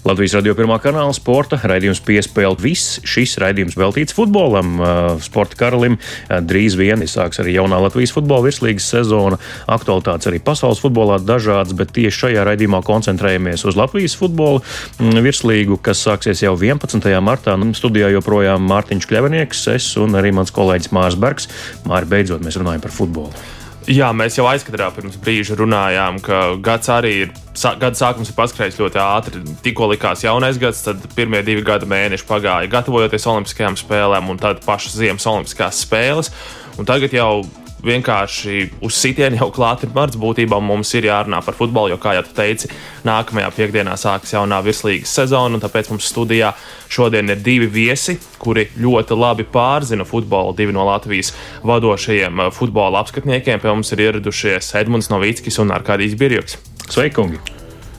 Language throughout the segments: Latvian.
Latvijas radio pirmā kanāla sporta raidījums piespēle. Viss šis raidījums veltīts futbolam, sporta karalim. Drīz vien sāks arī jaunā Latvijas futbola virslīgas sezona. Aktualitātes arī pasaules futbolā dažādas, bet tieši šajā raidījumā koncentrējamies uz Latvijas futbola virslīgu, kas sāksies jau 11. martā. Nu, studijā joprojām Mārtiņš Kļavinieks, es un arī mans kolēģis Mārs Bergs. Māri, beidzot mēs runājam par futbolu. Jā, mēs jau aizkadrā pirms brīža runājām, ka gads arī ir. Gada sākums ir paskrējis ļoti ātri. Tikko likās jaunais gads, tad pirmie divi gada mēneši pagāja gatavojoties Olimpiskajām spēlēm, un tad pašas Ziemas Olimpiskās spēles. Un tagad jau vienkārši uz sitienu jau klāt ir marts. Būtībā mums ir jārunā par futbolu, jo, kā jau teici, nākamajā piekdienā sāksies jaunā virslīgas sezona. Tāpēc mums studijā šodien ir divi viesi, kuri ļoti labi pārzina futbolu. Divi no Latvijas vadošajiem eh, futbola apskatniekiem pie mums ir ieradušies Edmunds Novickis un Arkādijs Birjoks. Sveiki, kungi!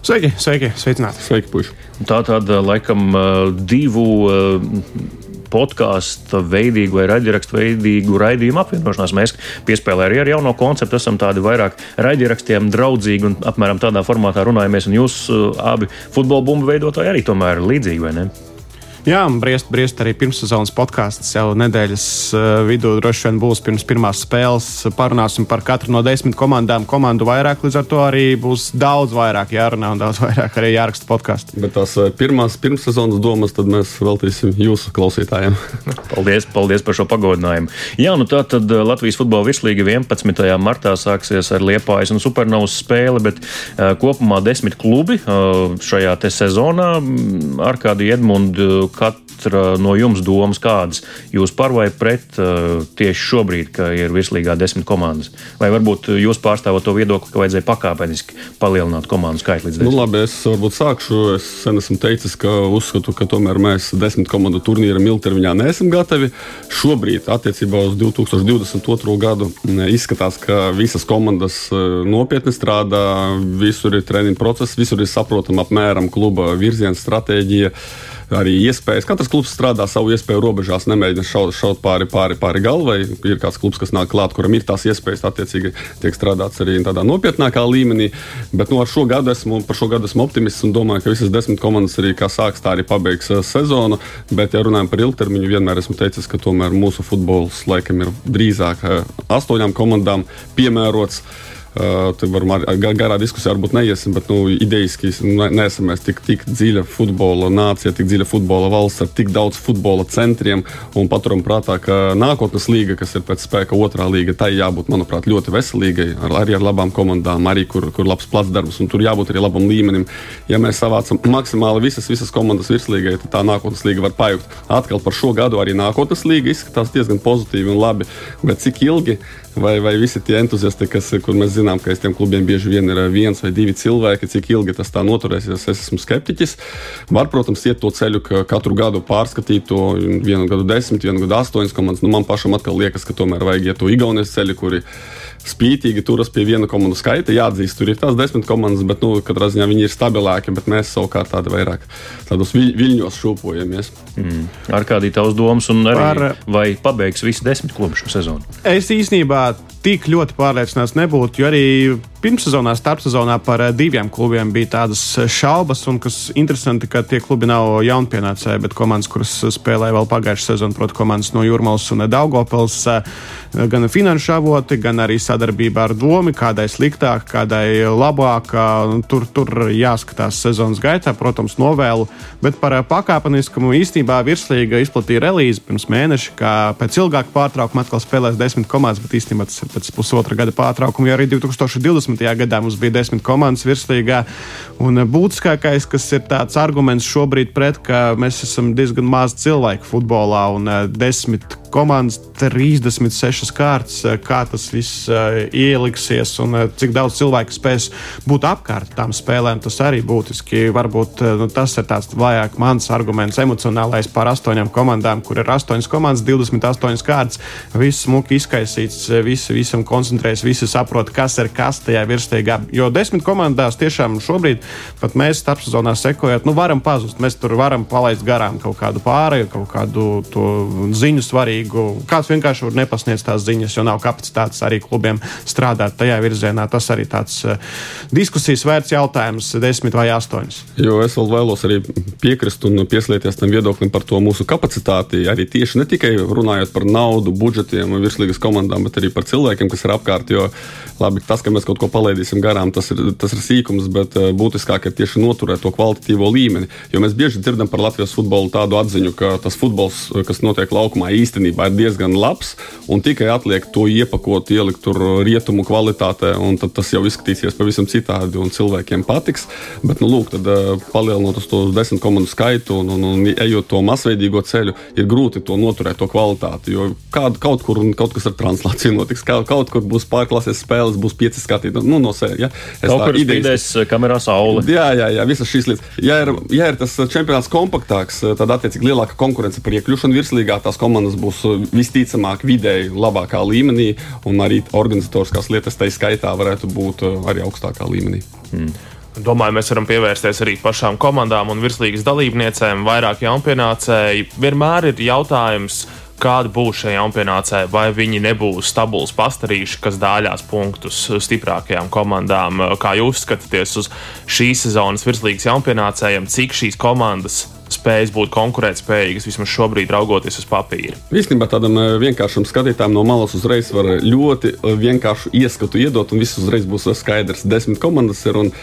Sveiki, sveiki, sveicināti! Sveiki, puiši! Tā tad laikam eh, divu eh, podkāstu veidīgu vai raidierakstu veidīgu raidījumu apvienošanās. Mēs piespēlējām arī ar jauno konceptu, esam tādi vairāk raidierakstiem draudzīgi un apmēram tādā formātā runājamies. Un jūs uh, abi futbola bumbu veidotāji arī tomēr līdzīgi, vai ne? Jā, briest, briest arī pirmssezonas podkāsts jau nedēļas uh, vidū droši vien būs pirms pirmās spēles. Parunāsim par katru no desmit komandām. Komandu vairāk, līdz ar to arī būs daudz vairāk jārunā un daudz vairāk arī jāraksta podkāstu. Bet tās uh, pirmās pirmssezonas domas tad mēs veltīsim jūsu klausītājiem. paldies, paldies par šo pagodinājumu. Jā, nu tā tad uh, Latvijas futbola virslīga 11. martā sāksies ar Liepājas un Supernovas spēli, bet uh, kopumā desmit klubi uh, šajā sezonā. Arkādija Edmunds katra no jums domas, kādas jūs par vai pret uh, tieši šobrīd, ka ir virslīgā desmit komandas? Vai varbūt jūs pārstāvat to viedokli, ka vajadzēja pakāpeniski palielināt komandu skaitu līdz desmit? Nu, labi, es varbūt sākšu. Es sen esmu teicis, ka uzskatu, ka tomēr mēs desmit komandu turnīram ilgtermiņā neesam gatavi. Šobrīd, attiecībā uz 2022. gadu, izskatās, ka visas komandas uh, nopietni strādā, visur ir treniņu process, visur ir saprotama apmēram kluba virziena stratēģija arī iespējas. Katrs klubs strādā savu iespēju robežās, nemēģina šaut, šaut pāri, pāri, pāri galvai. Ir kāds klubs, kas nāk klāt, kuram ir tās iespējas, attiecīgi tiek strādāts arī tādā nopietnākā līmenī. Bet nu, šo gadu esmu, par šo gadu esmu optimists un domāju, ka visas desmit komandas arī kā sāks, tā arī pabeigs uh, sezonu. Bet, ja runājam par ilgtermiņu, vienmēr esmu teicis, ka tomēr mūsu futbols laikam ir drīzāk uh, astoņām komandām piemērots. Tur varam ar, ar garā diskusijā varbūt neiesim, bet nu, idejiski ne, neesam mēs tik, tik dziļa futbola nācija, tik dziļa futbola valsts ar tik daudz futbola centriem. Un paturam prātā, ka nākotnes līga, kas ir pēc spēka otrā līga, tai jābūt, manuprāt, ļoti veselīgai, ar, arī ar labām komandām, arī kur, kur labs plats darbs, un tur jābūt arī labam līmenim. Ja mēs savācam maksimāli visas, visas komandas virslīgai, tad tā nākotnes līga var pajukt. Atkal par šo gadu arī nākotnes līga izskatās diezgan pozitīvi un labi, bet cik ilgi? Vai, vai visi tie entuziasti, kas, kur mēs zinām, ka aiz tiem klubiem bieži vien ir eh, viens vai divi cilvēki, cik ilgi tas tā noturēsies. Es esmu skeptiķis. Var, protams, iet to ceļu, ka katru gadu pārskatīt to vienu gadu desmit, vienu gadu astoņas komandas. Nu, man pašam atkal liekas, ka tomēr vajag iet to Igaunijas ceļu, kuri spītīgi turas pie viena komandu skaita. Jāatzīst, tur ir tās desmit komandas, bet nu, katrā ziņā viņi ir stabilāki, bet mēs savukārt tādi vairāk tādos viļ, viļņos šūpojamies. Mm. Ar kādī tavs domas un arī Par... vai pabeigs visi desmit klubu šo sezonu? Es īstenībā tik ļoti pārliecināts nebūtu, jo arī pirmssezonā, starpsezonā par eh, diviem klubiem bija tādas eh, šaubas, un kas interesanti, ka tie klubi nav jaunpienācēji, bet komandas, kuras spēlēja vēl pagājušā sezonā, proti, komandas no Jurmālas un Daugopils, eh, gan finanšu avoti, gan arī sadarbība ar domu, kādai sliktāk, kādai labāk. Tur, tur jāskatās sezonas gaitā, protams, novēlu, bet par pakāpeniskumu īstenībā virslīga izplatīja relīzi pirms mēneša, ka pēc ilgāka pārtraukuma atkal spēlēs desmit komandas, bet īstenībā tas ir pēc pusotra gada pārtraukuma, jo arī 2020. 20. gadā mums bija desmit komandas virslīgā. Un eh, būtiskākais, kas ir tāds arguments šobrīd pret, ka mēs esam diezgan maz cilvēku futbolā un eh, desmit komandas 36 kārtas, kā tas viss ieliksies un cik daudz cilvēku spēs būt apkārt tām spēlēm. Tas arī būtiski. Varbūt nu, tas ir tāds vājāk mans arguments, emocionālais par astoņām komandām, kur ir astoņas komandas, 28 kārtas. Viss smuki izkaisīts, visi visam koncentrējas, visi saprot, kas ir kas tajā virsīgā. Jo desmit komandās tiešām šobrīd pat mēs starpsezonā sekojot, nu varam pazust. Mēs tur varam palaist garām kaut kādu pārēju, kaut kādu ziņu svarīgu. Kāds vienkārši var nepasniegt tās ziņas, jo nav kapacitātes arī klubiem strādāt tajā virzienā. Tas arī tāds uh, diskusijas vērts jautājums, desmit vai astoņas. Jo es vēl vēlos arī piekrist un pieslieties tam viedoklim par to mūsu kapacitāti. Arī tieši ne tikai runājot par naudu, budžetiem un virslīgas komandām, bet arī par cilvēkiem, kas ir apkārt. Jo labi, tas, ka mēs kaut ko palaidīsim garām, tas ir, tas ir sīkums, bet uh, būtiskāk ir tieši noturēt to kvalitatīvo līmeni. Jo mēs bieži dzirdam par Latvijas futbolu tādu atziņu, ka tas futbols, kas notiek laukumā, īstenībā ir diezgan labs, un tikai atliek to iepakot, ielikt tur rietumu kvalitātē, un tas jau izskatīsies pavisam citādi, un cilvēkiem patiks. Bet, nu, lūk, tad uh, palielinot uz to desmit komandu skaitu un, un, un ejot to masveidīgo ceļu, ir grūti to noturēt, to kvalitāti. Jo kād, kaut kur kaut kas ar translāciju notiks, kaut, kaut kur būs pārklases spēles, būs pieci skatītāji. Nu, no sēļa, ja? Es kaut kur spīdēs kamerā saule. Jā, jā, jā, visas šīs lietas. Ja ir, ja ir tas čempionāts kompaktāks, tad attiecīgi lielāka konkurence par iekļūšanu virslīgā, tās komandas būs visticamāk vidēji labākā līmenī, un arī organizatoriskās lietas tai skaitā varētu būt arī augstākā līmenī. Hmm. Domāju, mēs varam pievērsties arī pašām komandām un virslīgas dalībniecēm. Vairāk jaunpienācēji vienmēr ir jautājums, kāda būs šie jaunpienācēji, vai viņi nebūs stabils pastarīši, kas dāļās punktus stiprākajām komandām. Kā jūs skatāties uz šīs sezonas virslīgas jaunpienācējiem, cik šīs komandas spējas būt konkurētspējīgas, vismaz šobrīd raugoties uz papīra. Īstenībā tādam eh, vienkāršam skatītājam no malas uzreiz var ļoti eh, vienkāršu ieskatu iedot, un viss uzreiz būs skaidrs. Desmit komandas ir un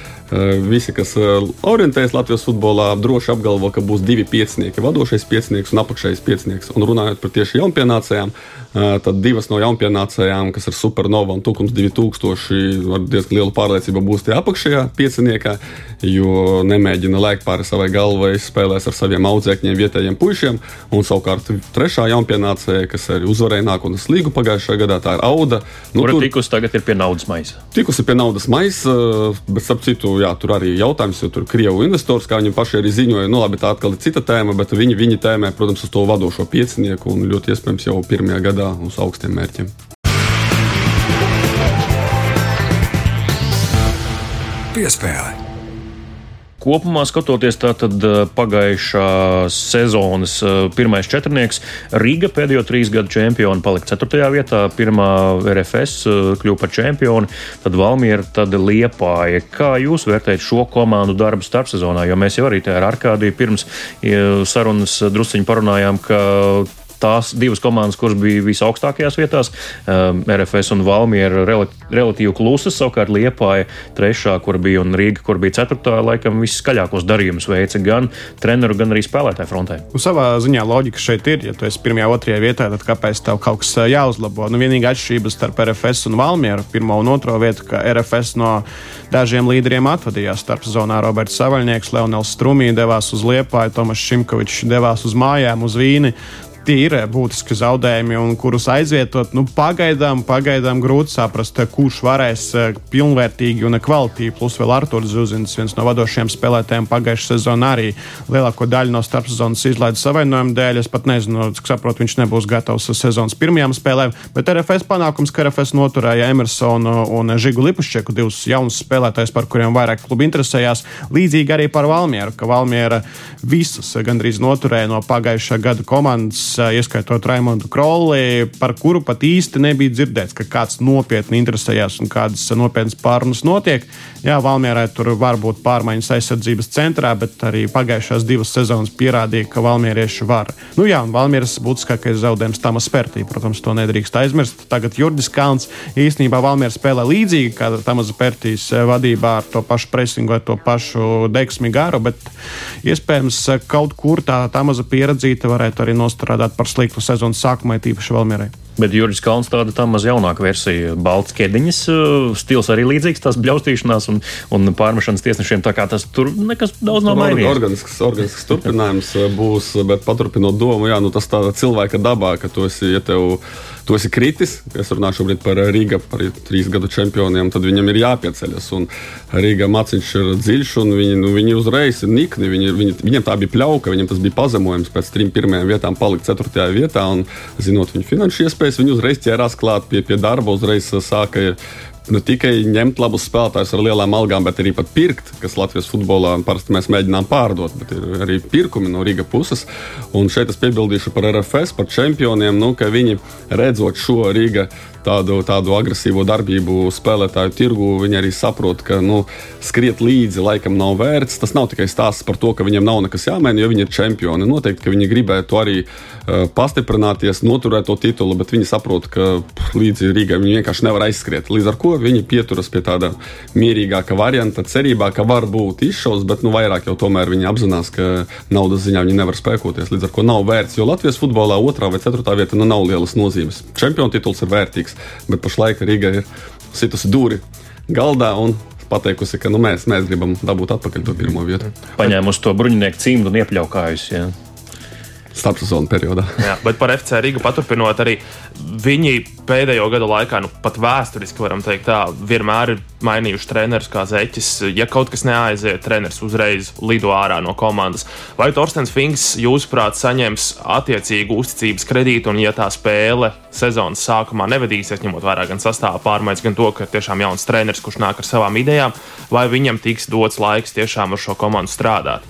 visi, kas orientējas Latvijas futbolā, droši apgalvo, ka būs divi piecinieki, vadošais piecinieks un apakšējais piecinieks. Un runājot par tieši jaunpienācējiem, uh, tad divas no jaunpienācējām, kas ir Supernova un Tukums 2000, ar diezgan lielu pārliecību būs tie apakšējā pieciniekā, jo nemēģina lēkt pāri savai galvai, spēlēs ar saviem audzēkņiem, vietējiem puišiem. Un savukārt trešā jaunpienācēja, kas arī uzvarēja nākotnes līgu pagājušajā gadā, tā ir Auda. Nu, Kura tur tikusi tagad ir pie naudas maisa? Tikusi pie naudas maisa, bet starp citu, jā, tur arī jautājums, jo tur Krievu investors, kā viņi paši arī ziņoja, nu labi, tā atkal ir cita tēma, bet viņi, viņi tēmē, protams, uz to vadošo piecinieku un ļoti iespējams jau pirmajā gadā uz augstiem mērķiem. Piespēle kopumā skatoties, tātad pagājušā sezonas pirmais četrnieks Riga pēdējo trīs gadu čempioni palika ceturtajā vietā, pirmā RFS kļuva par čempioni, tad Valmiera, tad Liepāja. Kā jūs vērtējat šo komandu darbu starpsezonā? Jo mēs jau arī te ar Arkādiju pirms sarunas drusciņi parunājām, ka tās divas komandas, kuras bija visaugstākajās vietās, um, RFS un Valmiera relatīvi klusas, savukārt Liepāja trešā, kur bija un Rīga, kur bija ceturtā, laikam viskaļākos darījumus veica gan treneru, gan arī spēlētāju frontē. Nu, savā ziņā loģika šeit ir, ja tu esi pirmajā, otrajā vietā, tad kāpēc tev kaut kas uh, jāuzlabo? Nu, vienīgā atšķirība starp RFS un Valmieru, pirmo un otro vietu, ka RFS no dažiem līderiem atvadījās starp zonā. Roberts Savaļnieks, Leonels Strumī devās uz Liepāju, Tomas Šimkovičs devās uz mājām, uz Vīni ir būtiski zaudējumi, un kurus aizvietot, nu, pagaidām, pagaidām grūti saprast, kurš varēs eh, pilnvērtīgi un kvalitīvi. Plus vēl Arthurs Zuzins, viens no vadošajiem spēlētājiem pagājušajā sezonā, arī lielāko daļu no starpsezonas izlaida savainojumu dēļ. Es pat nezinu, cik saprotu, viņš nebūs gatavs sezonas pirmajām spēlēm, bet RFS panākums, ka RFS noturēja Emersonu un Žigu Lipušķeku, divus jaunus spēlētājus, par kuriem vairāk klubi interesējās. Līdzīgi arī par Valmieru, ka Valmiera visus gandrīz noturēja no pagājušā gada komandas ieskaitot Raimondu Krolli, par kuru pat īsti nebija dzirdēts, ka kāds nopietni interesējās un kādas nopietnas pārunas notiek. Jā, Valmierai tur var būt pārmaiņas aizsardzības centrā, bet arī pagājušās divas sezonas pierādīja, ka valmierieši var. Nu jā, un Valmieras būtiskākais zaudējums tam spērtī, protams, to nedrīkst aizmirst. Tagad Jurgis Kalns īstenībā Valmiera spēlē līdzīgi kā Tamas Pērtīs vadībā ar to pašu presingu, ar to pašu deksmi garu, bet iespējams kaut kur tā Tamaza pieredzīta varētu arī nostrādāt par sliktu sezonas sākumā, tīpaši Valmierai. Bet Jurijs Kalns tāda tā maz jaunāka versija. Balts ķēdiņas stils arī līdzīgs tās bļaustīšanās un, un pārmešanas tiesnešiem. Tā kā tas tur nekas daudz nav mainījies. Organisks, organisks turpinājums būs, bet paturpinot domu, jā, nu tas tā cilvēka dabā, ka tu esi, ja tev tu esi kritis. Es runāju šobrīd par Rīgā, par trīs gadu čempioniem. Tad viņam ir jāpieceļas. Un Rīgā maciņš ir dziļš, un viņi, nu, viņi uzreiz ir nikni. Viņi, viņi, viņam tā bija pļauka, viņam tas bija pazemojums pēc trim pirmajām vietām, palikt ceturtajā vietā. Un, zinot viņu finanšu iespējas, viņi uzreiz ķērās klāt pie, pie darba, uzreiz sāka ne tikai ņemt labus spēlētājus ar lielām algām, bet arī pirkt, kas Latvijas futbolā parasti mēs mēģinām pārdot, bet ir arī pirkumi no Riga puses. Un šeit es piebildīšu par RFS, par čempioniem, nu, ka viņi redzot šo Riga tādu, tādu agresīvo darbību spēlētāju tirgu, viņi arī saprot, ka nu, skriet līdzi laikam nav vērts. Tas nav tikai stāsts par to, ka viņiem nav nekas jāmaina, jo viņi ir čempioni. Noteikti, ka viņi gribētu arī uh, pastiprināties, noturēt to titulu, bet viņi saprot, ka pff, līdzi Rīgai viņi vienkārši nevar aizskriet. Līdz ar to viņi pieturas pie tāda mierīgāka varianta, cerībā, ka var būt izšaus, bet nu, vairāk jau tomēr viņi apzinās, ka naudas ziņā viņi nevar spēkoties. Līdz ar to nav vērts, jo Latvijas futbolā otrā vai ceturtā vieta nu, nav lielas nozīmes. Čempionu tituls ir vērtīgs bet pašlaik Riga ir situsi dūri galdā un pateikusi, ka nu, mēs, mēs gribam dabūt atpakaļ to pirmo vietu. Paņēmusi to bruņinieku cimdu un iepļaukājusi. Ja starpsezonu periodā. Jā, bet par FC Rīgu paturpinot, arī viņi pēdējo gadu laikā, nu, pat vēsturiski varam teikt, tā, vienmēr ir mainījuši trenerus kā zeķis. Ja kaut kas neaiziet, treneris uzreiz lido ārā no komandas. Vai Torstens Finks, jūsuprāt, saņems attiecīgu uzticības kredītu, un ja tā spēle sezonas sākumā nevedīsies, ņemot vērā gan sastāvā pārmaiņas, gan to, ka ir tiešām jauns treneris, kurš nāk ar savām idejām, vai viņam tiks dots laiks tiešām ar šo komandu strādāt?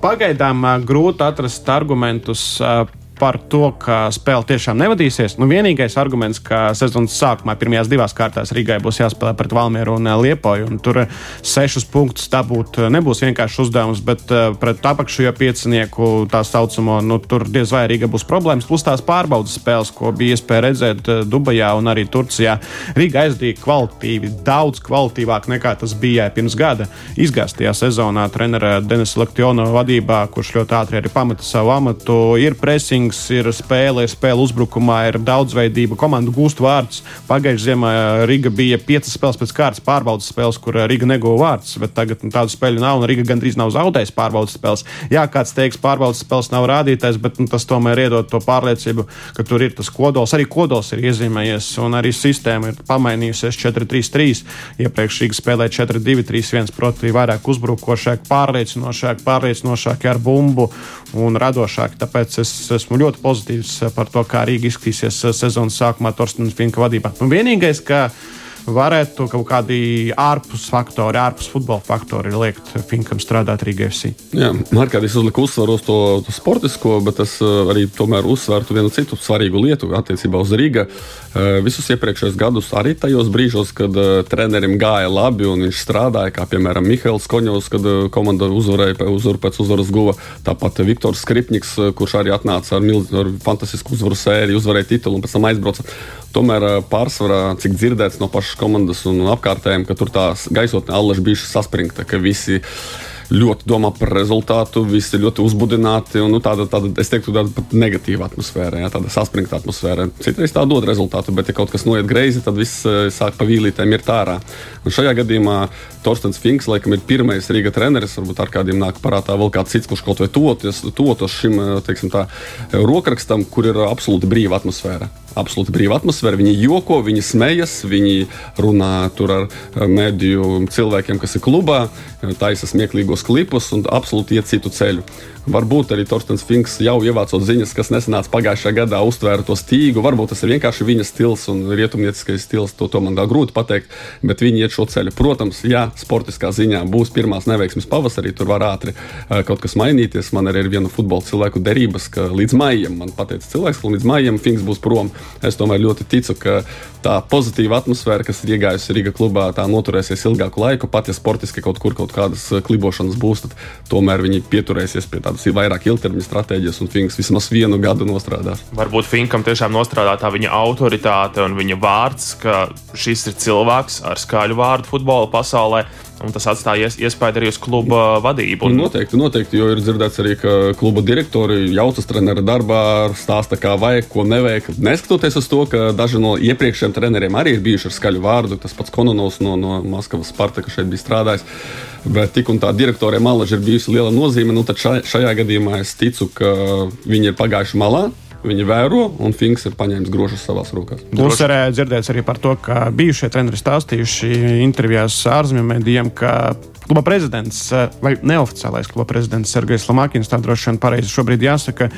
Pagaidām grūti atrast argumentus par to, ka spēle tiešām nevadīsies. Nu, vienīgais arguments, ka sezonas sākumā pirmajās divās kārtās Rīgai būs jāspēlē pret Valmieru un Liepoju, un tur sešus punktus dabūt nebūs vienkārši uzdevums, bet pret apakšējo piecinieku tā saucamo, nu, tur diez vai Rīga būs problēmas. Plus tās pārbaudas spēles, ko bija iespēja redzēt Dubajā un arī Turcijā. Rīga aizdīja kvalitīvi, daudz kvalitīvāk nekā tas bija pirms gada. Izgāztajā sezonā treneris Denis Laktiona vadībā, kurš ļoti ātri arī pameta savu amatu, ir pressing pressings, ir spēle, ir spēle uzbrukumā, ir daudzveidība, komanda gūst vārdus. Pagājušajā ziemā Riga bija piecas spēles pēc kārtas pārbaudas spēles, kur Riga neguva vārdus, bet tagad nu, tādu spēļu nav, un Riga gandrīz nav zaudējusi pārbaudas spēles. Jā, kāds teiks, pārbaudas spēles nav rādītājs, bet nu, tas tomēr iedod to pārliecību, ka tur ir tas kodols. Arī kodols ir iezīmējies, un arī sistēma ir pamainījusies 4-3-3. Iepriekš Riga spēlēja 4-2-3-1, proti, vairāk uzbrukošāk, pārliecinošāk, pārliecinošāk ar bumbu un radošāk. Tāpēc es esmu ļoti pozitīvs par to, kā Rīga izskatīsies sezonas sākumā Torstena Finka vadībā. Un vienīgais, ka varētu kaut kādi ārpus faktori, ārpus futbola faktori liekt Finkam strādāt Rīgā FC. Jā, Markādis uzlika uzsvaru uz to, to sportisko, bet es eh, arī tomēr uzsvērtu vienu citu svarīgu lietu attiecībā uz Rīgā. Eh, visus iepriekšējos gadus, arī tajos brīžos, kad eh, trenerim gāja labi un viņš strādāja, kā piemēram Mihails Koņovs, kad komanda uzvarēja, uzvaru pēc uzvaras guva. Tāpat Viktors Skripniks, kurš arī atnāca ar, milz, ar fantastisku uzvaru sēriju, uzvarēja titulu un pēc tam aizbrauca. Tomēr pārsvarā, cik dzirdēts no pašas komandas un apkārtējiem, ka tur tās gaisotne allaž bijuši saspringta, ka visi ļoti domā par rezultātu, visi ļoti uzbudināti. Un, nu, tāda, tāda, es teiktu, tāda pat negatīva atmosfēra, jā, tāda saspringta atmosfēra. Citreiz tā dod rezultātu, bet, ja kaut kas noiet greizi, tad viss sāk pa vīlītēm ir tārā. Un šajā gadījumā Torstens Finks, laikam, ir pirmais Rīga treneris. Varbūt ar kādiem nāk parātā vēl kāds cits, kurš kaut vai totos šim teiksim, tā, rokrakstam, kur ir absolūti brīva atmosfēra absolūti brīva atmosfēra. Viņi joko, viņi smejas, viņi runā ar mediju cilvēkiem, kas ir klubā, taisa smieklīgos klipus un absolūti iet citu ceļu. Varbūt arī Torstens Finks jau ievācot ziņas, kas nesenāca pagājušajā gadā, uztvēra to stīgu. Varbūt tas ir vienkārši viņa stils un rietumnieciskais stils. To, to man tā grūti pateikt, bet viņi iet šo ceļu. Protams, ja sportiskā ziņā būs pirmās neveiksmes pavasarī, tur var ātri uh, kaut kas mainīties. Man arī ir viena futbola cilvēku derības, ka līdz maijam, man pateica cilvēks, ka līdz maijam Finks būs prom. Es tomēr ļoti ticu, ka tā pozitīva atmosfēra, kas ir iegājusi Riga klubā, tā noturēsies ilgāku laiku. Pat ja sportiski kaut kur kaut kādas klibošanas būs, tad tomēr viņi pieturēsies pie tā tādas vairāk ilgtermiņa stratēģijas, un Finks vismaz vienu gadu nostrādās. Varbūt Finkam tiešām nostrādā tā viņa autoritāte un viņa vārds, ka šis ir cilvēks ar skaļu vārdu futbola pasaulē. Un tas atstāja iespēju arī uz kluba vadību. Un... Noteikti, noteikti, jo ir dzirdēts arī, ka kluba direktori jaucas trenera darbā, stāsta, kā vajag, ko nevajag. Neskatoties uz to, ka daži no iepriekšējiem treneriem arī ir bijuši ar skaļu vārdu, tas pats Kononovs no, no Maskavas Sparta, kas šeit bija strādājis. Bet tik un tā direktoriem malaži ir bijusi liela nozīme. Nu, šajā, šajā gadījumā es ticu, ka viņi ir pagājuši malā. Viņi vēro, un Finks ir paņēmis grožus savās rokās. Būs arī dzirdēts arī par to, ka bijušie treneri stāstījuši intervijās ārzemju medijiem, ka kluba prezidents vai neoficiālais kluba prezidents Sergejs Lamakins, tā droši vien pareizi šobrīd jāsaka,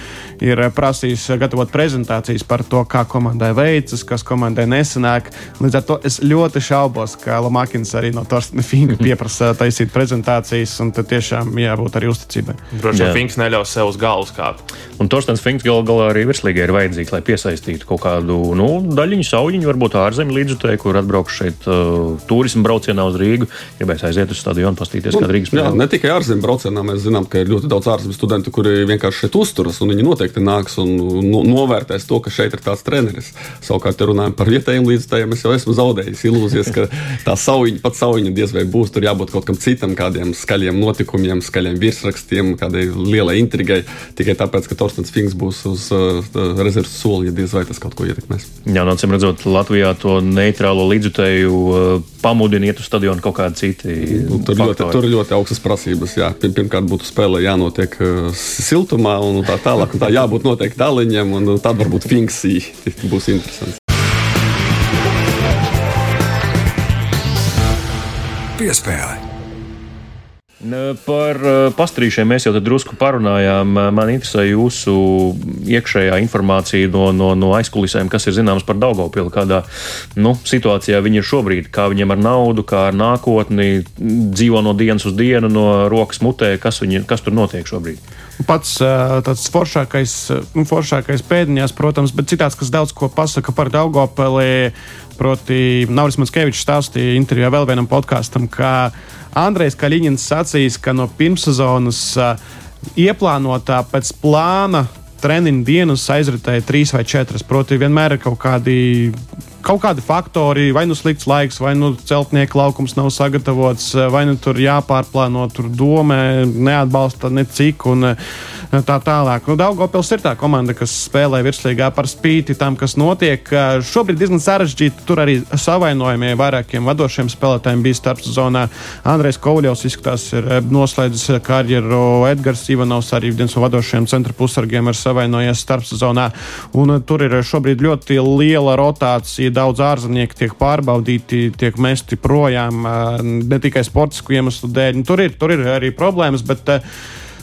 ir prasījis gatavot prezentācijas par to, kā komandai veicas, kas komandai nesanāk. Līdz ar to es ļoti šaubos, ka Lamakins arī no Torstina Finka pieprasa taisīt prezentācijas, un tad tiešām jābūt arī uzticībai. Droši vien Finks neļaus sev uz galvas kāpt. Un Torstens Finks gal galā arī virslīgai ir vajadzīgs, lai piesaistītu kaut kādu nu, daļiņu, sauļiņu, varbūt ārzemju līdzjutēju, kur atbraukšu šeit uh, turismu braucienā uz Rīgu, mēs aiziet uz stadionu un pastīties, kāda Rīgas spēlē. Ne tikai ārzemju braucienā, mēs zinām, ka ir ļoti daudz ārzemju studentu, kuri vienkārši šeit uzturas, un viņi noteikti nāks un no, novērtēs to, ka šeit ir tāds treneris. Savukārt, ja runājam par vietējiem līdzstājiem, es jau esmu zaudējis ilūzijas, ka tā saujiņa, pat saujiņa diez vai būs. Tur jābūt kaut kam citam, kādiem skaļiem notikumiem, skaļiem virsrakstiem, kādai lielai intrigai. Tikai tāpēc, ka Torstens Finks būs uz uh, rezerves soli, ja diez vai tas kaut ko ietekmēs. Jā, no nu, acīm redzot, Latvijā to neitrālo līdzutēju uh, pamudina iet uz stadionu kaut kādi citi. Nu, tur, faktori. ļoti, tur ir ļoti augstas prasības. Jā. Pirmkārt, būtu spēlē jānotiek uh, siltumā, un tā tālāk. Un tā jābūt noteikti daliņiem, un tad varbūt Finksī būs interesants. Piespēle. Par pastrīšiem mēs jau drusku parunājām. Man interesē jūsu iekšējā informācija no, no, no aizkulisēm, kas ir zināms par Daugopilu, kādā nu, situācijā viņi ir šobrīd, kā viņiem ar naudu, kā ar nākotni, dzīvo no dienas uz dienu, no rokas mutē, kas, viņi, kas tur notiek šobrīd. Pats tāds foršākais, nu, foršākais pēdiņās, protams, bet citāds, kas daudz ko pasaka par Daugopeli, proti, Nauris Manskevičs stāstīja intervijā vēl vienam podkāstam, ka Andrejs Kaļiņins sacīs, ka no pirmssezonas ieplānotā pēc plāna treniņu dienas aizritēja trīs vai četras. Proti, vienmēr ir kaut kādi kaut kādi faktori, vai nu slikts laiks, vai nu celtnieka laukums nav sagatavots, vai nu tur jāpārplāno, tur domē, neatbalsta ne cik un tā tālāk. Nu, Daugopils ir tā komanda, kas spēlē virslīgā par spīti tam, kas notiek. Šobrīd diezgan sarežģīti, tur arī savainojumie vairākiem vadošiem spēlētājiem bija starpsezonā. Andrejs Kovļovs izskatās ir noslēdzis karjeru, Edgars Ivanovs arī viens no vadošajiem centra pusargiem ir savainojies starpsezonā. Un tur ir šobrīd ļoti liela rotācija daudz ārzemnieku tiek pārbaudīti, tiek mesti projām ne tikai sportisku iemeslu dēļ. Nu, tur ir, tur ir arī problēmas, bet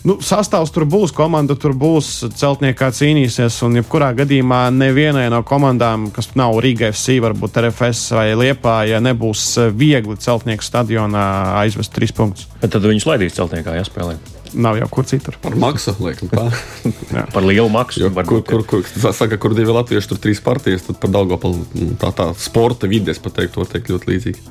nu, sastāvs tur būs, komanda tur būs, celtniekā cīnīsies. Un, jebkurā gadījumā, nevienai no komandām, kas nav Rīga FC, varbūt RFS vai Liepā, ja nebūs viegli celtnieku stadionā aizvest trīs punktus. Bet tad viņus laidīs celtniekā jāspēlē nav jau kur citur. Par maksu, laikam, tā. par lielu maksu. Jo, kur, kur, kur, saka, kur divi latvieši, tur trīs partijas, tad par Daugopelu tā, tā sporta vides pateikt, to teikt ļoti līdzīgi.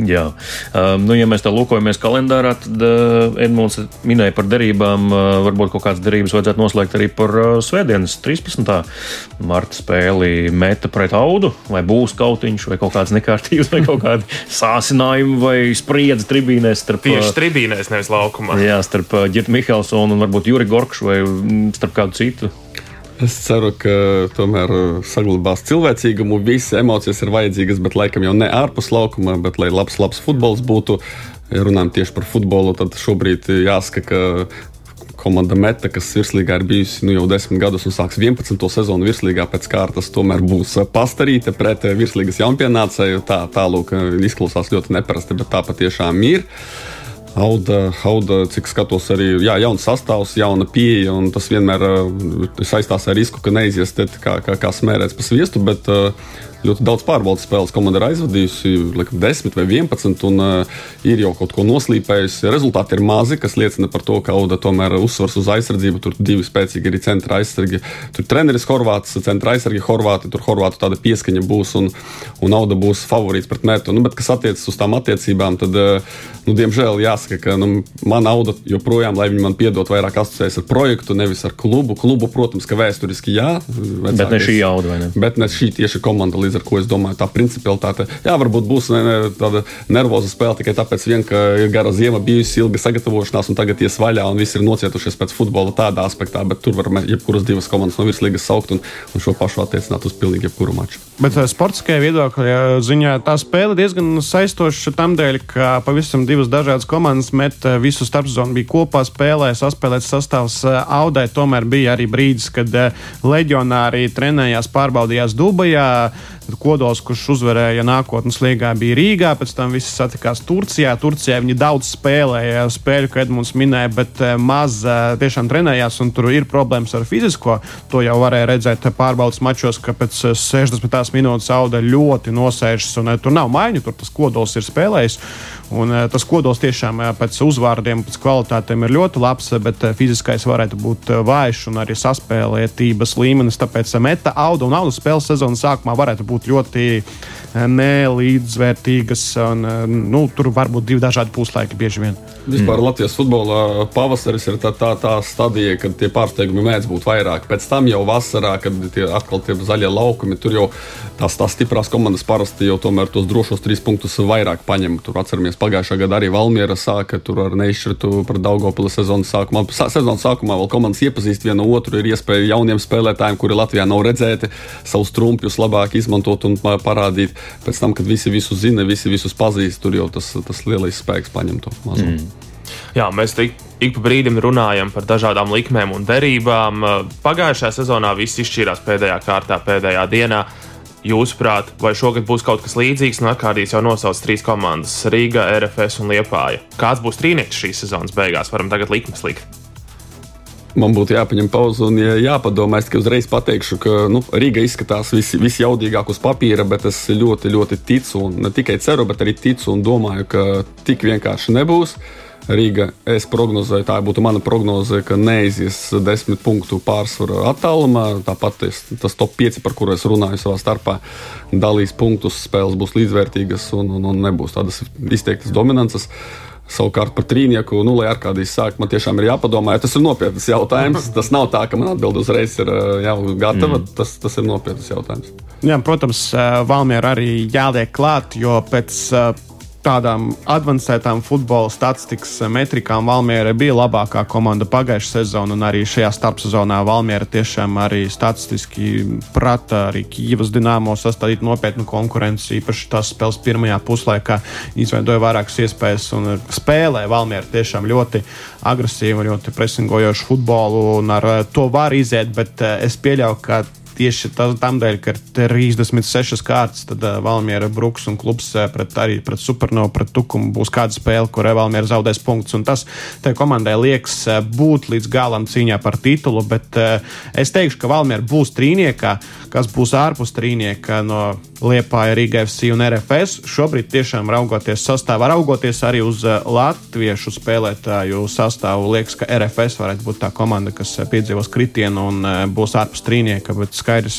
Jā, um, nu, ja mēs tā lūkojamies kalendārā, tad uh, Edmunds minēja par derībām. Uh, varbūt kaut kādas derības vajadzētu noslēgt arī par uh, Svētdienas 13. marta spēli meta pret audu, vai būs kautiņš, vai kaut kādas nekārtības, vai kaut kādi sācinājumi, vai spriedzi tribīnēs. Starp, Tieši tribīnēs, nevis laukumā. Jā, starp Girtu Mihelsonu un varbūt Juri Gorkšu vai mm, starp kādu citu. Es ceru, ka tomēr uh, saglabās cilvēcīgumu. Visas emocijas ir vajadzīgas, bet laikam jau ne ārpus laukuma, bet lai labs, labs futbols būtu. Ja runājam tieši par futbolu, tad šobrīd jāsaka, ka komanda Meta, kas virslīgā ir bijusi nu, jau desmit gadus un sāks 11. sezonu virslīgā pēc kārtas, tomēr būs pastarīta pret virslīgas jaunpienācēju. Tā tālāk izklausās ļoti neparasti, bet tā patiešām ir. Auda, auda, cik skatos, arī jā, jauns sastāvs, jauna pieeja. Tas vienmēr uh, saistās ar risku, ka neizies kā, kā, kā smērēts pa sviestu. Bet, uh, ļoti daudz pārbaudas spēles komanda ir aizvadījusi, laikam, 10 vai 11, un uh, ir jau kaut ko noslīpējusi. Rezultāti ir mazi, kas liecina par to, ka Auda tomēr uzsvars uz aizsardzību. Tur divi spēcīgi arī centra aizsargi. Tur treneris Horvāts, centra aizsargi Horvāti, tur Horvātu tāda pieskaņa būs, un, un Auda būs favorīts pret Mērtu. Nu, bet kas attiecas uz tām attiecībām, tad, uh, nu, diemžēl, jāsaka, ka nu, man auda joprojām, lai viņi man piedod, vairāk asociējas ar projektu, nevis ar klubu. Klubu, protams, ka vēsturiski jā. Vecākais, bet ne šī auda, vai ne? Bet ne šī tieši komanda, līdz ar ko es domāju, tā principialitāte. Jā, varbūt būs ne, ne, tāda nervoza spēle tikai tāpēc, vien, ka ir gara ziema bijusi, ilga sagatavošanās, un tagad ies vaļā, un visi ir nocietušies pēc futbola tādā aspektā. Bet tur var jebkuras divas komandas no virslīgas saukt un, un šo pašu attiecināt uz pilnīgi jebkuru maču. Bet eh, sportiskajā viedokļa ziņā tā spēle diezgan saistoša tam dēļ, ka pavisam divas dažādas komandas met eh, visu starpsezonu bija kopā spēlē, saspēlēts sastāvs eh, Audai. Tomēr bija arī brīdis, kad leģionāri trenējās, pārbaudījās Dubajā. Kodols, kurš uzvarēja nākotnes līgā, bija Rīgā, pēc tam visi satikās Turcijā. Turcijā viņi daudz spēlēja spēļu, ko Edmunds minēja, bet maz tiešām trenējās, un tur ir problēmas ar fizisko. To jau varēja redzēt pārbaudas mačos, ka pēc 60 minūtes auda ļoti nosēžas, un tur nav maiņu, tur tas kodols ir spēlējis. Un, tas kodols tiešām pēc uzvārdiem, pēc kvalitātēm ir ļoti labs, bet fiziskais varētu būt vājš un arī saspēlētības līmenis. Tāpēc meta auda un auda spēles sezonas sākumā varētu būt ļoti uh, nelīdzvērtīgas. Un, uh, nu, tur var būt divi dažādi puslaiki bieži vien. Vispār mm. Latvijas futbolā pavasaris ir tā, tā, tā stadija, kad tie pārsteigumi mēdz būt vairāk. Pēc tam jau vasarā, kad tie atkal tie zaļie laukumi, tur jau tās, tās stiprās komandas parasti jau tomēr tos drošos trīs punktus vairāk paņem. Tur atceramies, pagājušā gada arī Valmiera sāka tur ar neizšķirtu pret Daugopili sezonas sākumā. Sezonas sākumā vēl komandas iepazīst vienu otru, ir iespēja jauniem spēlētājiem, kuri Latvijā nav redzēti, savus trumpjus labāk izmantot un parādīt. Pēc tam, kad visi visu zina, visi visus pazīst, tur jau tas, tas lielais spēks paņem to mazo. Mm. Jā, mēs ik, ik pa brīdim runājam par dažādām likmēm un derībām. Pagājušajā sezonā viss izšķīrās pēdējā kārtā, pēdējā dienā. Jūsuprāt, vai šogad būs kaut kas līdzīgs? No Arkādijas jau nosauc trīs komandas - Rīga, RFS un Liepāja. Kāds būs trīnieks šīs sezonas beigās? Varam tagad likmes likt. Man būtu jāpaņem pauze un jāpadomā. Es tikai uzreiz pateikšu, ka nu, Rīga izskatās vis, visjaudīgāk uz papīra, bet es ļoti, ļoti ticu un ne tikai ceru, bet arī ticu un domāju, ka tik vienkārši nebūs. Rīga, es prognozēju, tā būtu mana prognoze, ka neizies desmit punktu pārsvaru attālumā. Tāpat tas, tas top 5, par kuriem es runāju savā starpā, dalīs punktus, spēles būs līdzvērtīgas un, un, un nebūs tādas izteiktas dominances. Savukārt par trīnieku, nu, lai ar kādīs sāk, man tiešām ir jāpadomā, ja tas ir nopietns jautājums. Tas nav tā, ka man atbild uzreiz ir jau gatava. Mm. Tas, tas ir nopietns jautājums. Jā, protams, Valmiera arī jāliek klāt, jo pēc tādām avansētām futbola statistikas metrikām Valmiera bija labākā komanda pagājušā sezonā, un arī šajā starpsezonā Valmiera tiešām arī statistiski prata arī Kīvas dināmo sastādīt nopietnu konkurenci. Īpaši tās spēles pirmajā puslaikā izveidoja vairākas iespējas un spēlē Valmiera tiešām ļoti agresīvu, ļoti presingojošu futbolu, un ar to var iziet, bet eh, es pieļauju, ka tieši tam dēļ, ka ir 36 kārtas, tad uh, Valmiera Bruks un klubs uh, pret, arī pret Supernovu, pret Tukumu būs kāda spēle, kur Valmiera zaudēs punktus. Un tas tai komandai liekas uh, būt līdz galam cīņā par titulu, bet uh, es teikšu, ka Valmiera būs trīniekā, kas būs ārpus trīnieka no Liepāja, Rīga FC un RFS. Šobrīd tiešām raugoties sastāvā, raugoties arī uz latviešu spēlētāju sastāvu, liekas, ka RFS varētu būt tā komanda, kas piedzīvos kritienu un būs ārpus trīnieka. Bet skaidrs,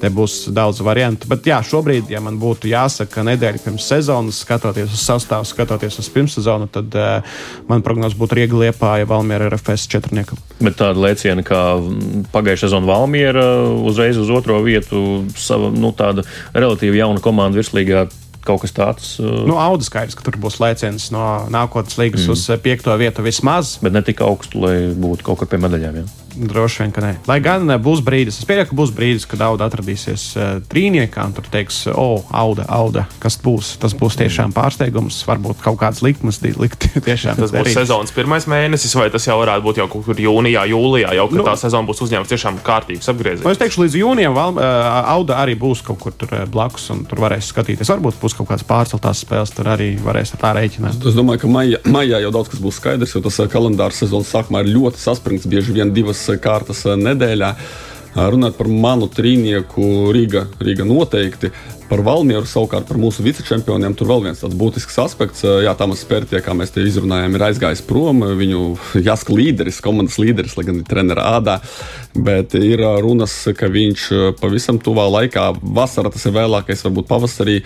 te būs daudz variantu. Bet jā, šobrīd, ja man būtu jāsaka nedēļa pirms sezonas, skatoties uz sastāvu, skatoties uz pirmssezonu, tad uh, man prognoze būtu Riega Liepāja, Valmiera RFS četrnieka. Bet tāda lēciena kā pagājušā sezona Valmiera uzreiz uz otro vietu, sava, nu, tāda relatīvi jauna komanda virslīgā kaut kas tāds. Uh... Nu, Audi skaidrs, ka tur būs lēciens no nākotnes līgas mm. uz piekto vietu vismaz. Bet ne tik augstu, lai būtu kaut kur pie medaļām. Ja? Droši vien, ka nē. Lai gan būs brīdis, es pieņemu, ka būs brīdis, kad auga atradīsies uh, trīniekā, un tur teiks, o, oh, auga, auga, kas būs. Tas būs tiešām pārsteigums, varbūt kaut kāds likmes likt. Tiešām, tas būs sezonas pirmais mēnesis, vai tas jau varētu būt jau kaut kur jūnijā, jūlijā, jau kad nu, tā sezona būs uzņemta tiešām kārtīgs apgrieziens. Nu, es teikšu, līdz jūnijam uh, auga arī būs kaut kur tur blakus, un tur varēs skatīties. Varbūt būs kaut kāds pārceltās spēles, tur arī varēs tā rēķināt. Es domāju, ka maijā, maijā jau daudz kas būs skaidrs, jo tas kalendārs sezonas sākumā ir ļoti saspringts, bieži vien divas kārtas nedēļā. Runāt par manu trīnieku Rīga, Rīga noteikti. Par Valmieru savukārt par mūsu vicečempioniem tur vēl viens tāds būtisks aspekts. Jā, Tamas Spērtie, kā mēs te izrunājām, ir aizgājis prom. Viņu jāsaka līderis, komandas līderis, lai gan ir trenera ādā. Bet ir runas, ka viņš pavisam tuvā laikā, vasarā tas ir vēlākais, varbūt pavasarī,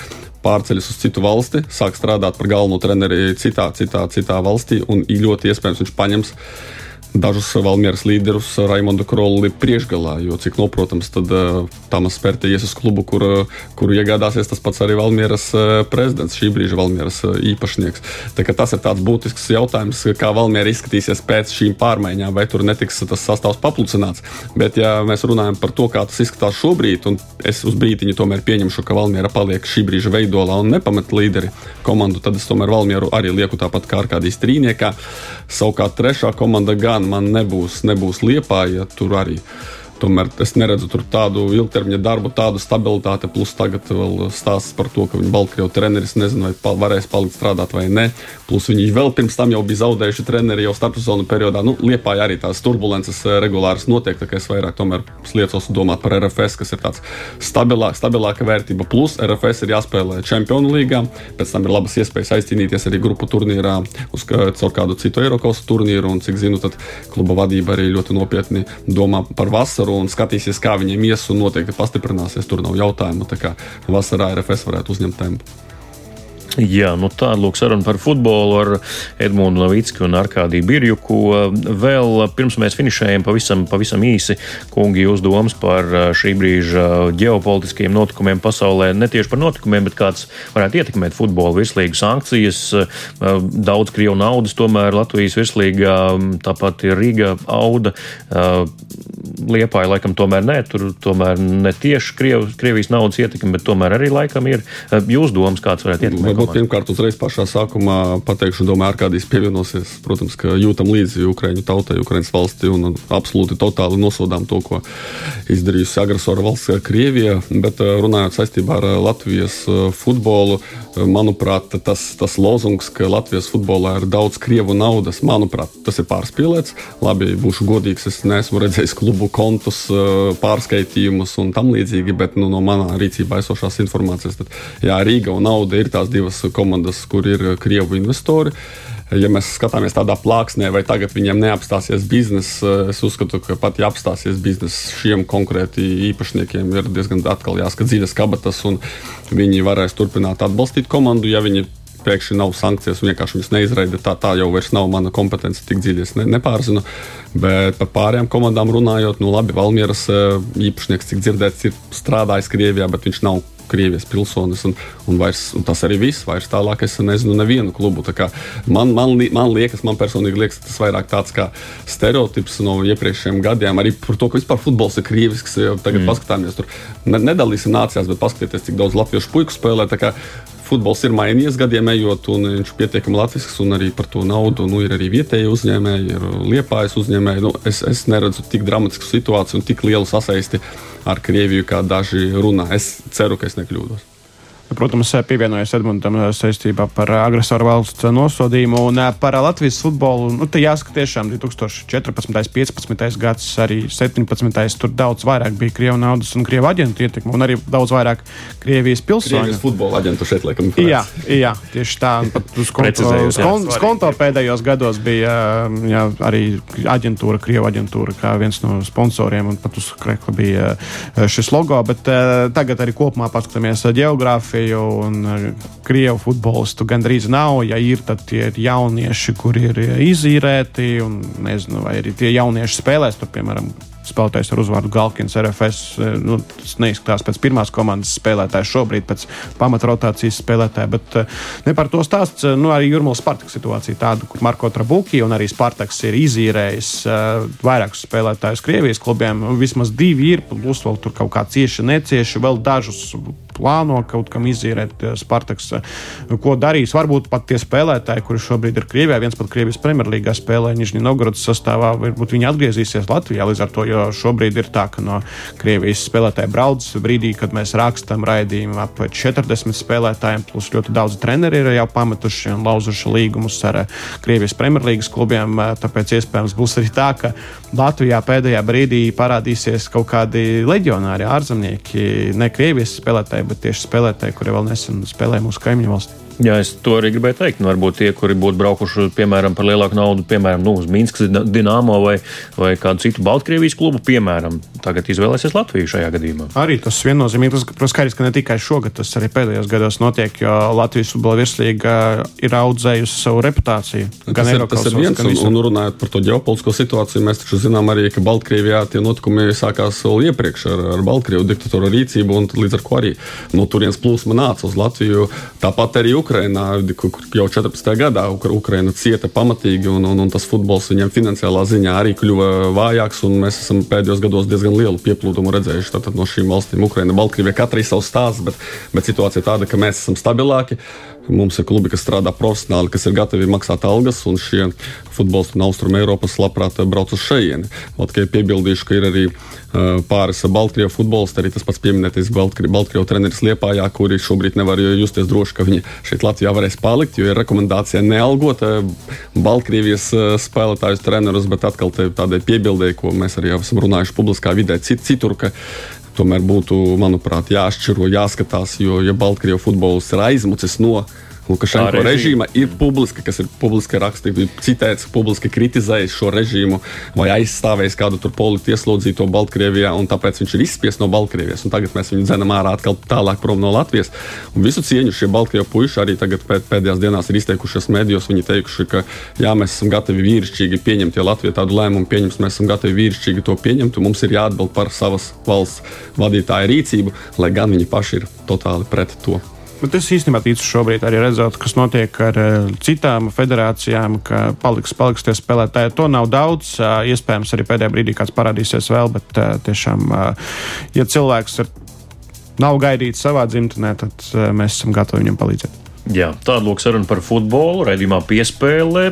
pārceļas uz citu valsti, sāk strādāt par galveno treneri citā, citā, citā valstī un ļoti iespējams viņš paņems dažus Valmieras līderus Raimondu Krolli priekšgalā. Jo, cik noprotams, tad uh, Tamas Spērte ies uz klubu, kur, kuru iegādāsies tas pats arī Valmieras uh, prezidents, šī brīža Valmieras īpašnieks. Tas ir tāds būtisks jautājums, kā Valmiera izskatīsies pēc šīm pārmaiņām, vai tur netiks tas sastāvs paplucināts. Bet, ja mēs runājam par to, kā tas izskatās šobrīd, un es uz brīdiņu tomēr pieņemšu, ka Valmiera paliek šī brīža veidolā un nepamet līderi komandu, tad es tomēr Valmieru arī lieku tāpat kā Arkādijas trīniekā. Savukārt trešā komanda gan gan man nebūs, nebūs liepā, ja tur arī Tomēr es neredzu tur tādu ilgtermiņa darbu, tādu stabilitāti. Plus tagad vēl stāsts par to, ka viņa Baltkrievijas treneris nezinu, vai varēs palikt strādāt vai nē. Plus viņi vēl pirms tam jau bija zaudējuši treneri jau starpsezonu periodā. Nu, Liepā arī tās turbulences eh, regulāras notiek, tā kā es vairāk tomēr sliecos domāt par RFS, kas ir tāds stabilā, stabilāka vērtība. Plus RFS ir jāspēlē Čempionu līgā, pēc tam ir labas iespējas aizcīnīties arī grupu turnīrā uz caur kādu citu Eiropas turnīru. Un, cik zinu, tad kluba vadība arī ļoti nopietni domā par vasaru vasaru un skatīsies, kā viņiem ies, un noteikti pastiprināsies. Tur nav jautājumu. Tā kā vasarā RFS varētu uzņemt tempu. Jā, nu tāda lūk saruna par futbolu ar Edmundu Novicki un Arkādiju Birjuku. Vēl pirms mēs finišējam pavisam, pavisam īsi, kungi, jūs domas par šī brīža ģeopolitiskiem notikumiem pasaulē. Ne tieši par notikumiem, bet kāds varētu ietekmēt futbolu virslīgu sankcijas. Daudz krievu naudas tomēr Latvijas virslīgā, tāpat ir Rīga auda. Liepāja laikam tomēr nē, tur tomēr ne tieši Kriev, Krievijas naudas ietekme, bet tomēr arī laikam ir. Jūs domas, kāds varētu ietekmēt? Varbūt pirmkārt uzreiz pašā sākumā pateikšu, domāju, Arkādijs pievienosies. Protams, ka jūtam līdzi Ukraiņu tautai, Ukraiņas valsti un absolūti totāli nosodām to, ko izdarījusi agresora valsts Krievija. Bet runājot saistībā ar Latvijas futbolu, manuprāt, tas, tas lozungs, ka Latvijas futbolā ir daudz krievu naudas, manuprāt, tas ir pārspīlēts. Labi, būšu godīgs, es neesmu redzējis klubu kontus, pārskaitījumus un tam līdzīgi, bet nu, no manā rīcībā esošās informācijas, tad jā, Rīga un Nauda ir tās divas komandas, kur ir krievu investori. Ja mēs skatāmies tādā plāksnē, vai tagad viņiem neapstāsies biznesa, es uzskatu, ka pat ja apstāsies biznesa šiem konkrēti īpašniekiem, ir diezgan atkal jāskat dziļas kabatas, un viņi varēs turpināt atbalstīt komandu, ja viņi pēkšņi nav sankcijas un vienkārši viņas neizraida. Tā, tā jau nav mana kompetence, tik dziļi es ne, nepārzinu. Bet par pārējām komandām runājot, nu labi, Valmieras eh, īpašnieks, cik dzirdēts, ir strādājis Krievijā, bet viņš nav Krievijas pilsonis. Un, un, vairs, un tas arī viss. Vairs tālāk es nezinu nevienu klubu. Man, man, man liekas, man personīgi liekas, tas vairāk tāds kā stereotips no iepriekšējiem gadiem. Arī par to, ka vispār futbols ir krievisks. Tagad mm. paskatāmies, tur nedalīsim nācijās, bet paskatieties, cik daudz latviešu puiku spēlē futbols ir mainījies gadiem ejot, un viņš ir pietiekami latvisks, un arī par to naudu nu, ir arī vietēji uzņēmēji, ir liepājas uzņēmēji. Nu, es, es neredzu tik dramatisku situāciju un tik lielu sasaisti ar Krieviju, kā daži runā. Es ceru, ka es nekļūdos. Protams, pievienojos Edmundam saistībā par agresoru valsts nosodījumu un par Latvijas futbolu. Nu, te jāsaka, tiešām 2014, 15 gads, arī 17. tur daudz vairāk bija krievu naudas un krievu aģentu ietekme, un arī daudz vairāk Krievijas pilsoņu. Krievijas futbola aģentu šeit liekam. Jā, jā, tieši tā. Pat uz konto, uz kon, uz konto pēdējos gados bija jā, arī aģentūra, krievu aģentūra, kā viens no sponsoriem, un pat uz krekla bija šis logo, bet tagad arī kopumā paskatāmies geogrāfiju Krieviju un eh, Krievu futbolistu gandrīz nav. Ja ir, tad tie ir jaunieši, kuri ir izīrēti, un nezinu, vai arī tie jaunieši spēlēs tur, piemēram, spēlētājs ar uzvārdu Galkins, RFS. Eh, nu, tas neizskatās pēc pirmās komandas spēlētāja, šobrīd pēc pamatrotācijas spēlētāja. Bet eh, ne par to stāsts. Nu, arī Jurmālas Spartaka situācija tāda, kur Marko Trabuki un arī Spartaks ir izīrējis vairākus spēlētājus Krievijas klubiem. Vismaz divi ir, plus vēl tur kaut kā cieši, necieši, vēl dažus plāno kaut kam izīrēt Spartaks, ko darīs. Varbūt pat tie spēlētāji, kuri šobrīd ir Krievijā, viens pat Krievijas Premjerlīgā spēlē Nižņī Novgorodas sastāvā, varbūt viņi atgriezīsies Latvijā līdz ar to, jo šobrīd ir tā, ka no Krievijas spēlētāji brauc brīdī, kad mēs rakstām raidījumu ap 40 spēlētājiem, plus ļoti daudz treneri ir jau pametuši un lauzuši līgumus ar Krievijas Premjerlīgas klubiem. Tāpēc iespējams būs arī tā, ka Latvijā pēdējā brīdī parādīsies kaut kādi leģionāri, ārzemnieki, ne Krievijas spēlētāji, bet tieši spēlētāji, kuri vēl nesen spēlēja mūsu kaimiņu valstī. Jā, es to arī gribēju teikt. Nu, varbūt tie, kuri būtu braukuši piemēram par lielāku naudu, piemēram, nu, uz Minskas Dienāmo vai, vai kādu citu Baltkrievijas klubu, piemēram, tagad izvēlēsies Latviju šajā gadījumā. Arī tas viennozīmīgi, tas, skaidrs, ka ne tikai šogad, tas arī pēdējos gados notiek, jo Latvijas futbola virslīga ir audzējusi savu reputāciju. Gan tas ir, tas ir viens, un, un runājot par to ģeopolitisko situāciju, mēs taču zinām arī, ka Baltkrievijā tie notikumi sākās vēl iepriekš ar, ar Baltkrievu diktatoru rīcību, un līdz ar ko arī no turienes plūsma nāca uz Latviju. Tāpat arī Ukraina. Ukrainā jau 14. gadā Ukraina cieta pamatīgi, un, un, un tas futbols viņiem finansiālā ziņā arī kļuva vājāks. Mēs esam pēdējos gados diezgan lielu pieplūdumu redzējuši Tātad no šīm valstīm. Ukraina, Baltkrievija, katra ir savs stāsts, bet, bet situācija ir tāda, ka mēs esam stabilāki. Mums ir klubi, kas strādā profesionāli, kas ir gatavi maksāt algas, un šie futbolisti no Austrum Eiropas labprāt brauc uz šejieni. Tikai piebildīšu, ka ir arī uh, pāris Baltkrievu futbolisti, arī tas pats pieminētais Baltkrievu treneris Liepājā, kuri šobrīd nevar justies droši, ka viņi šeit Latvijā varēs palikt, jo ir rekomendācija nealgot Baltkrievijas spēlētājus trenerus, bet atkal tādai piebildēji, ko mēs arī esam runājuši publiskā vidē cit, citur, ka tomēr būtu, manuprāt, jāšķiro, jāskatās, jo ja Baltkrievijas futbols ir aizmucis no Lukašenko režīma ir publiska, kas ir publiski rakstīts, citēts, publiski kritizējis šo režīmu vai aizstāvējis kādu tur politiski ieslodzīto Baltkrievijā, un tāpēc viņš ir izspiests no Baltkrievijas. Tagad mēs viņu dzenam ārā atkal tālāk prom no Latvijas. Un visu cieņu šie Baltkrievu puiši arī tagad pēd, pēdējās dienās ir izteikušies medijos. Viņi teikuši, ka jā, mēs esam gatavi vīrišķīgi pieņemt, ja Latvija tādu lēmumu pieņems, mēs esam gatavi vīrišķīgi to pieņemt, un mums ir jāatbild par savas valsts vadītāja rīcību, lai gan viņi paši ir totāli pret to. Bet es īstenībā ticu šobrīd arī redzot, kas notiek ar uh, citām federācijām, ka paliks, paliks tie spēlētāji. To nav daudz. Uh, iespējams, arī pēdējā brīdī kāds parādīsies vēl, bet uh, tiešām, ja cilvēks ir, nav gaidīts savā dzimtenē, tad mēs esam gatavi viņam palīdzēt. Jā, tāda lūk saruna par futbolu. Raidījumā piespēlē.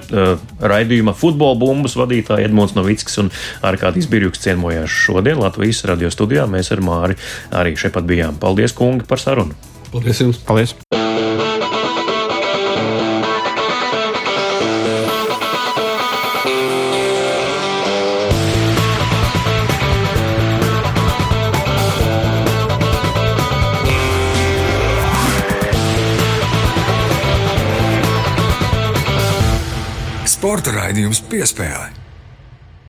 Raidījuma futbola bumbas vadītāja Edmunds Novickis un Arkādijs Birjuks ciemojās šodien Latvijas radio studijā. Mēs ar Māri arī šeit pat bijām. Paldies, kungi, par sarunu! Paldies jums! Paldies! Sporta raidījums piespēlē.